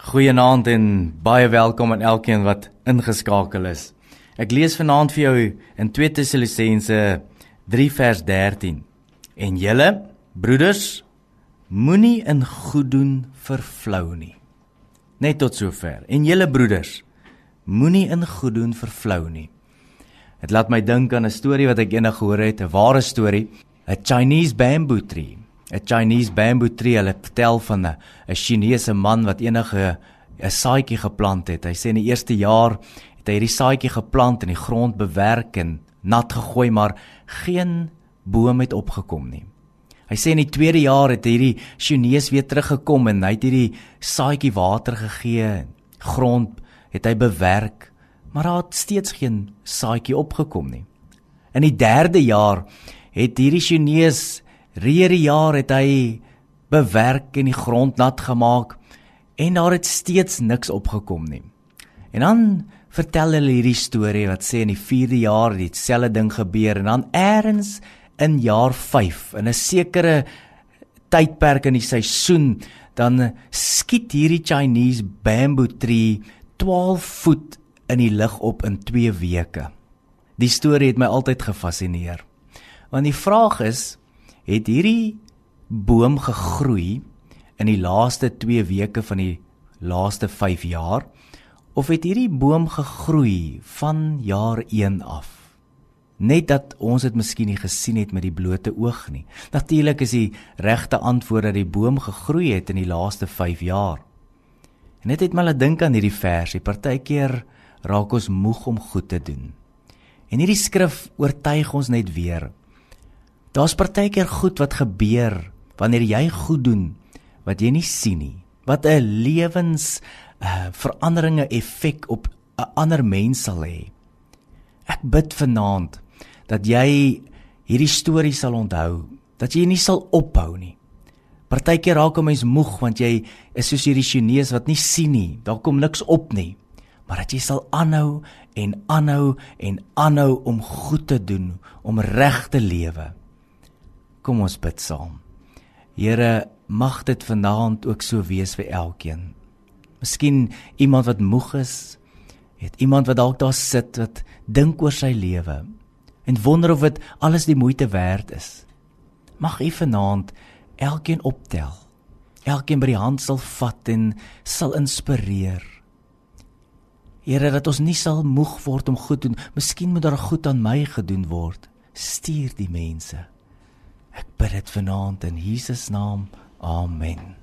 Goeienaand en baie welkom aan elkeen wat ingeskakel is. Ek lees vanaand vir jou in 2 Tessalonisense 3 vers 13. En julle broeders moenie in goed doen vervlou nie. Net tot sover. En julle broeders moenie in goed doen vervlou nie. Dit laat my dink aan 'n storie wat ek eendag gehoor het, 'n ware storie, 'n Chinese bamboo tree. 'n Chinese bamboo tree. Hulle vertel van 'n 'n Chinese man wat enige 'n saadjie geplant het. Hy sê in die eerste jaar het hy hierdie saadjie geplant en die grond bewerk en nat gegooi, maar geen boom het opgekom nie. Hy sê in die tweede jaar het hierdie Chinese weer teruggekom en hy het hierdie saadjie water gegee. Grond het hy bewerk, maar daar het steeds geen saadjie opgekom nie. In die derde jaar het hierdie Chinese Reëre jaar het hy bewerk en die grond nat gemaak en daar het steeds niks opgekom nie. En dan vertel hulle hierdie storie wat sê in die 4de jaar het dieselfde ding gebeur en dan eers in jaar 5 in 'n sekere tydperk in die seisoen dan skiet hierdie Chinese bamboo tree 12 voet in die lug op in 2 weke. Die storie het my altyd gefassineer. Want die vraag is het hierdie boom gegroei in die laaste 2 weke van die laaste 5 jaar? Of het hierdie boom gegroei van jaar 1 af? Net dat ons dit miskien nie gesien het met die blote oog nie. Natuurlik is die regte antwoord dat die boom gegroei het in die laaste 5 jaar. En dit het my laat dink aan hierdie versie partykeer raak ons moeg om goed te doen. En hierdie skrif oortuig ons net weer Daar's partykeer goed wat gebeur wanneer jy goed doen wat jy nie sien nie. Wat 'n lewens uh, veranderinge effek op 'n ander mens sal hê. Ek bid vanaand dat jy hierdie storie sal onthou, dat jy nie sal ophou nie. Partykeer raak 'n mens moeg want jy is soos hierdie Chinese wat nie sien nie. Daar kom niks op nie. Maar dat jy sal aanhou en aanhou en aanhou om goed te doen, om reg te lewe. Kom ons bid saam. Here, mag dit vanaand ook so wees vir elkeen. Miskien iemand wat moeg is, het iemand wat dalk daar sit wat dink oor sy lewe en wonder of dit alles die moeite werd is. Mag U vanaand elkeen optel. Elkeen by die hand sal vat en sal inspireer. Here dat ons nie sal moeg word om goed te doen. Miskien moet daar goed aan my gedoen word. Stuur die mense. Bid dit vanaand in Jesus naam. Amen.